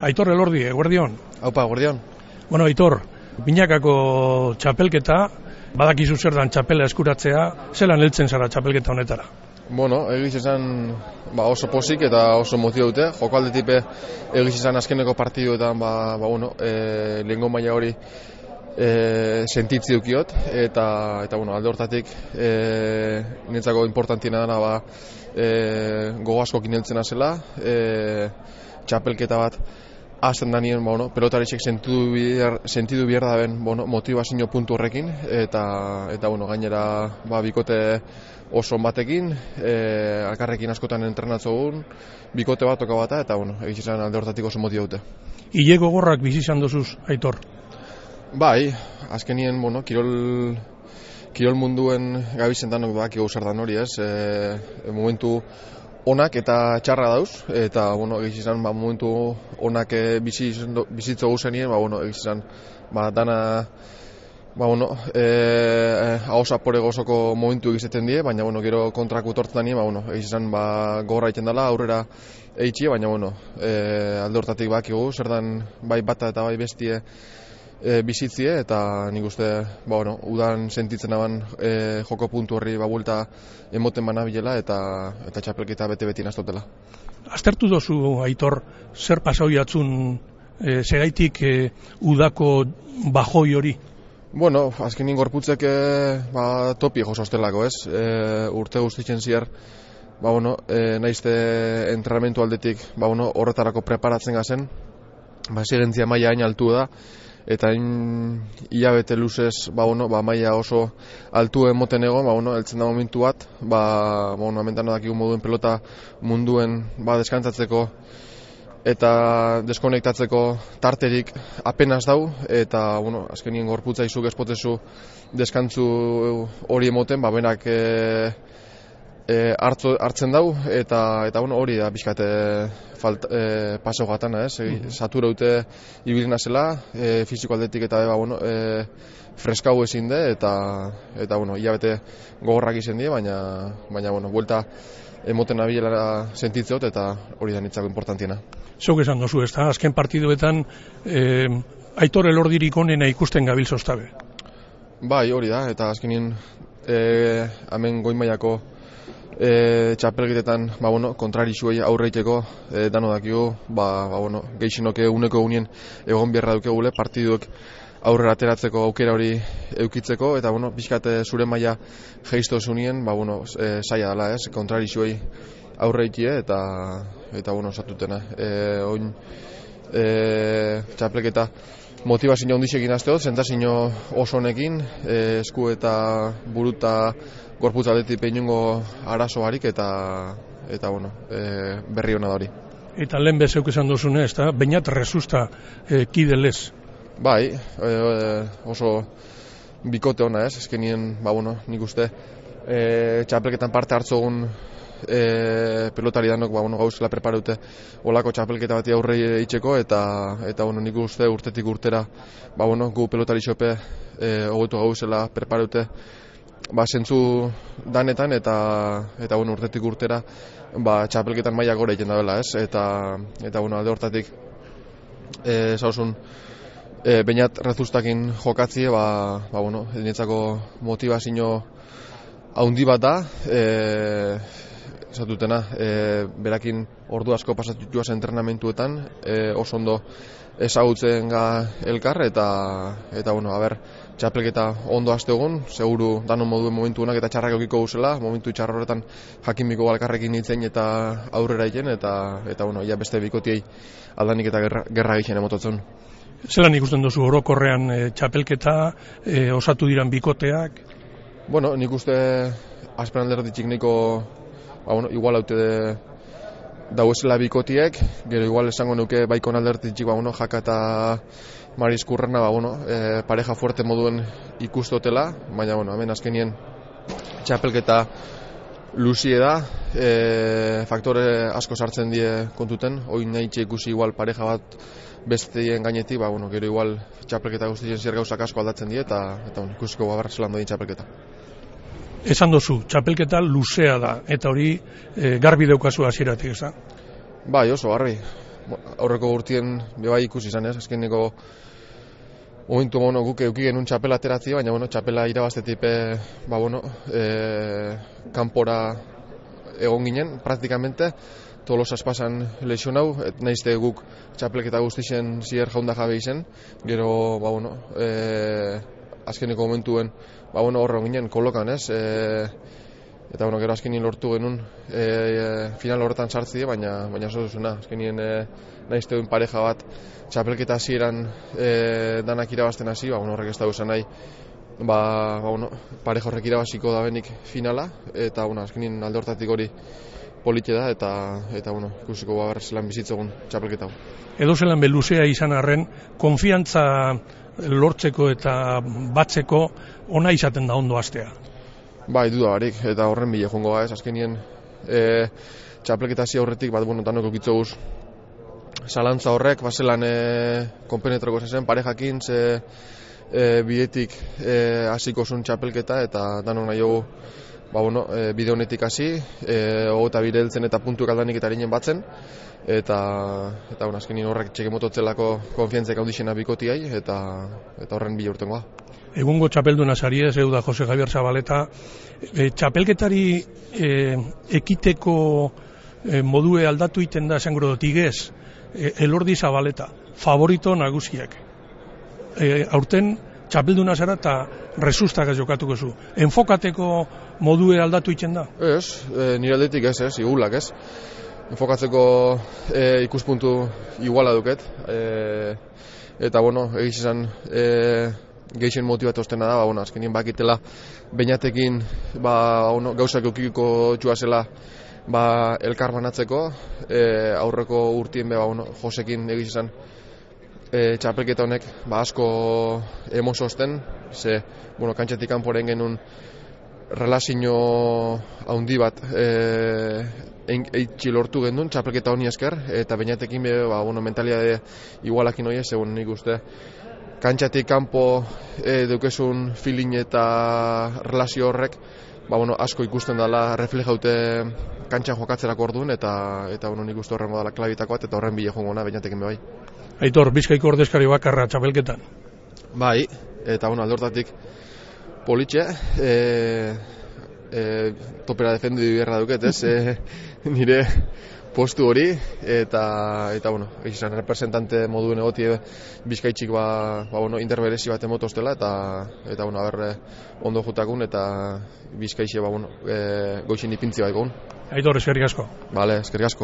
Aitor Elordi, eguerdion. Haupa, eguerdion. Bueno, Aitor, binakako txapelketa, badakizu zer dan txapela eskuratzea, zelan heltzen zara txapelketa honetara? Bueno, egiz esan ba, oso posik eta oso motio dute. Joko alde tipe egiz esan azkeneko partiduetan ba, ba, bueno, e, lehenko maila hori e, sentitzi dukiot eta, eta bueno, alde hortatik e, nintzako importantiena dena ba, e, gogo asko kineltzen azela, e, txapelketa bat Azten danien, bueno, pelotarisek sentidu bier, sentidu bier da ben, bueno, motivazio puntu horrekin, eta, eta bueno, gainera ba, bikote oso batekin, e, alkarrekin askotan entrenatzogun, bikote bat toka bata, eta bueno, egizizan alde hortatik oso motia dute. Ile gogorrak bizizan dozuz, Aitor? Bai, azkenien, bueno, kirol, kirol munduen gabizen danok bak da hori ez, e, momentu onak eta txarra dauz eta bueno, egiz izan ba, momentu onak eh, bizitzo guzenien, ba, bueno, egiz izan ba, dana ba, bueno, e, e, ahosa gozoko momentu egizeten die, baina bueno, gero kontraku tortzen ba, bueno, egiz izan ba, gogorra iten dela, aurrera eitxie, baina bueno, e, alde hortatik bakigu, zer dan bai bata eta bai bestie e, bizitzie eta nik uste ba, bueno, udan sentitzen aban e, joko puntu horri ba, bulta emoten bana bilela eta, eta txapelketa bete-beti naztotela. Aztertu dozu, Aitor, zer pasau jatzun e, segaitik e, udako bajoi hori? Bueno, azkenin gorputzek e, ba, topi josostelako, ez? E, urte guztitzen zier, ba, bueno, e, naizte entrenamentu aldetik ba, bueno, horretarako preparatzen gazen, ba, zigentzia maia hain altu da, eta in ilabete luzez ba bueno ba maila oso altu emoten egon ba bueno heltzen da momentu bat ba bueno amentano dakigu moduen pelota munduen ba deskantzatzeko eta deskonektatzeko tarterik apenas dau eta bueno azkenien gorputza izuk espotezu deskantzu hori emoten ba benak e, e, hartzo, hartzen dau eta eta bueno hori da bizkate falt e, paso gatana, ez? Mm -hmm. Satura dute ibilina zela, e, fisiko aldetik eta ba bueno, e, freskau ezin de eta eta bueno, ilabete gogorrak izen die, baina baina bueno, vuelta emoten nabilela sentitzen dut eta hori da nitzako importantiena. Zuk esan dozu, ez da, azken partiduetan e, aitor elordirik onena ikusten gabil zostabe. Bai, hori da, eta azkenien e, hemen goimaiako e, txapelgitetan ba, bueno, kontrari zuei aurreiteko e, dano dakigu, ba, ba, bueno, geixinoke uneko unien egon biherra dukegule, partiduek aurrera ateratzeko aukera hori eukitzeko, eta bueno, bizkate zure maila geizto zunien, ba, bueno, e, saia dela ez, kontrari zuei aurreitie, eta, eta bueno, satutena. E, oin, e, txapelketa motivazio handiz egin azteo, zentazio oso honekin, e, esku eta buruta gorputz aldetik peinungo arazo harik eta eta bueno, e, berri hona da hori. Eta lehen bezeuk esan duzune, ez da, bainat resusta e, kidelez. Bai, e, oso bikote ona ez, eskenien, ba bueno, nik uste, e, txapelketan parte hartzogun e, pelotari danok, ba bueno, gauzela preparute olako txapelketa bati aurre itxeko, eta, eta bueno, nik uste urtetik urtera, ba bueno, gu pelotari xope, e, ogotu gauzela preparute, ba, zentzu danetan eta eta bueno, urtetik urtera ba, txapelketan maila gora egiten dabela, ez? Eta, eta bueno, alde hortatik e, zauzun e, bainat rezustakin jokatzie, ba, ba bueno, motivazio haundi bat da, e, zatutena, e, berakin ordu asko pasatu joaz entrenamentuetan, e, oso ondo ezagutzen ga elkar, eta, eta bueno, haber, txapelketa ondo haste egun, seguru danon moduen momentu honak eta txarrak eukiko guzela, momentu txarra horretan jakimiko balkarrekin nintzen eta aurrera egin, eta, eta bueno, ja beste bikotiei aldanik eta gerra, gerra egiten emototzen. Zeran ikusten duzu orokorrean e, txapelketa, e, osatu diran bikoteak? Bueno, nik uste aspen alderditik niko, ba, bueno, igual haute de, dauezela bikotiek, gero igual esango nuke baikon alderditik, ba, bueno, jaka eta Maris Kurrena, ba, bueno, e, pareja fuerte moduen ikustotela, baina, bueno, hemen azkenien txapelketa luzie da, e, faktore asko sartzen die kontuten, oin nahi ikusi igual pareja bat besteen gainetik, ba, bueno, gero igual txapelketa guztien zer gauzak asko aldatzen die, eta, eta bueno, ikusiko babar zelan doin txapelketa. Esan dozu, txapelketa luzea da, eta hori e, garbi daukazu hasieratik ez da? Bai, oso garbi. aurreko urtien bebai ikusi izan ez, azkeneko momentu bueno, guk euki genuen txapela ateratzi, baina bueno, txapela irabaztetik ba, bueno, e, kanpora egon ginen, praktikamente, tolosas pasan lesion hau, et naizte guk txapelketa guztixen zier jaunda jabe izen, gero, ba, bueno, e, azkeneko momentuen, ba, bueno, horre ginen, kolokan, ez, e, eta, bueno, gero azkenien lortu genuen, e, e, final horretan sartzi, baina, baina oso duzuna, azkenien e, naizte duen pareja bat, txapelketa hasieran e, danak irabazten hasi, ba, bueno, horrek ez da nahi, ba, ba, bueno, pareja horrek irabaziko da benik finala, eta, bueno, azkenien alde hortatik hori, polite da eta eta bueno, ikusiko ba zelan bizitzegun txapelketa hau. Edo zelan beluzea izan arren, konfiantza lortzeko eta batzeko ona izaten da ondo astea. Bai, duda barik, eta horren bile jongo ez, azkenien e, txapelketa hasi aurretik, bat bueno, danoko gitzoguz salantza horrek, bazelan e, konpenetroko zen, parejakin, ze e, bidetik e, hasiko zun txapelketa, eta danok nahi ba, bueno, e, bide honetik hasi, e, eta bide heltzen eta puntu kaldanik eta harinen batzen, eta, eta bueno, azkenin horrek txeke mototzelako konfientzek hau dixena bikotiai, eta, eta horren bide urtengoa. Egungo txapelduna sari ez, da Jose Javier Zabaleta, e, txapelketari e, ekiteko e, modue aldatu iten da esan grodotik ez, e, elordi Zabaleta, favorito nagusiak. E, aurten txapelduna zara eta resustak jokatuko zu. Enfokateko modue aldatu itzen da? Ez, e, nire aldetik ez, ez, igulak ez. Enfokatzeko e, ikuspuntu iguala duket. E, eta, bueno, egiz izan e, geixen motivatu ostena da, ba, bueno, azkenien bakitela bainatekin ba, bueno, gauzak eukiko txua zela ba, elkar banatzeko, e, aurreko urtien be, ba, bueno, Josekin egiz izan e, txapelketa honek ba, asko emozozten, ze, bueno, kantxetik kanporen genuen relazio handi bat e, eitzi lortu gendun, txapelketa honi esker, eta bainatekin be, ba, bueno, mentaliade igualakin hori, segun nik uste, kantxatik kanpo e, dukezun feeling eta relazio horrek, ba, bueno, asko ikusten dela reflejaute kantxan jokatzerako orduan, eta, eta bueno, nik uste horrengo dela klabitako bat, eta horren bile jongo na, bainatekin be bai. Aitor, bizkaiko ordezkari bakarra txapelketan. Bai, eta bueno, aldortatik politxe, e, e, topera defendu dira duket, ez? E, nire postu hori, eta, eta bueno, izan representante moduen egotie bizkaitxik ba, ba, bueno, interberesi bat emotostela, eta, eta bueno, aberre ondo jutakun, eta bizkaitxe ba, bueno, e, goixin ipintzi bat egon. Aitor, eskerrik asko. Bale, eskerrik asko.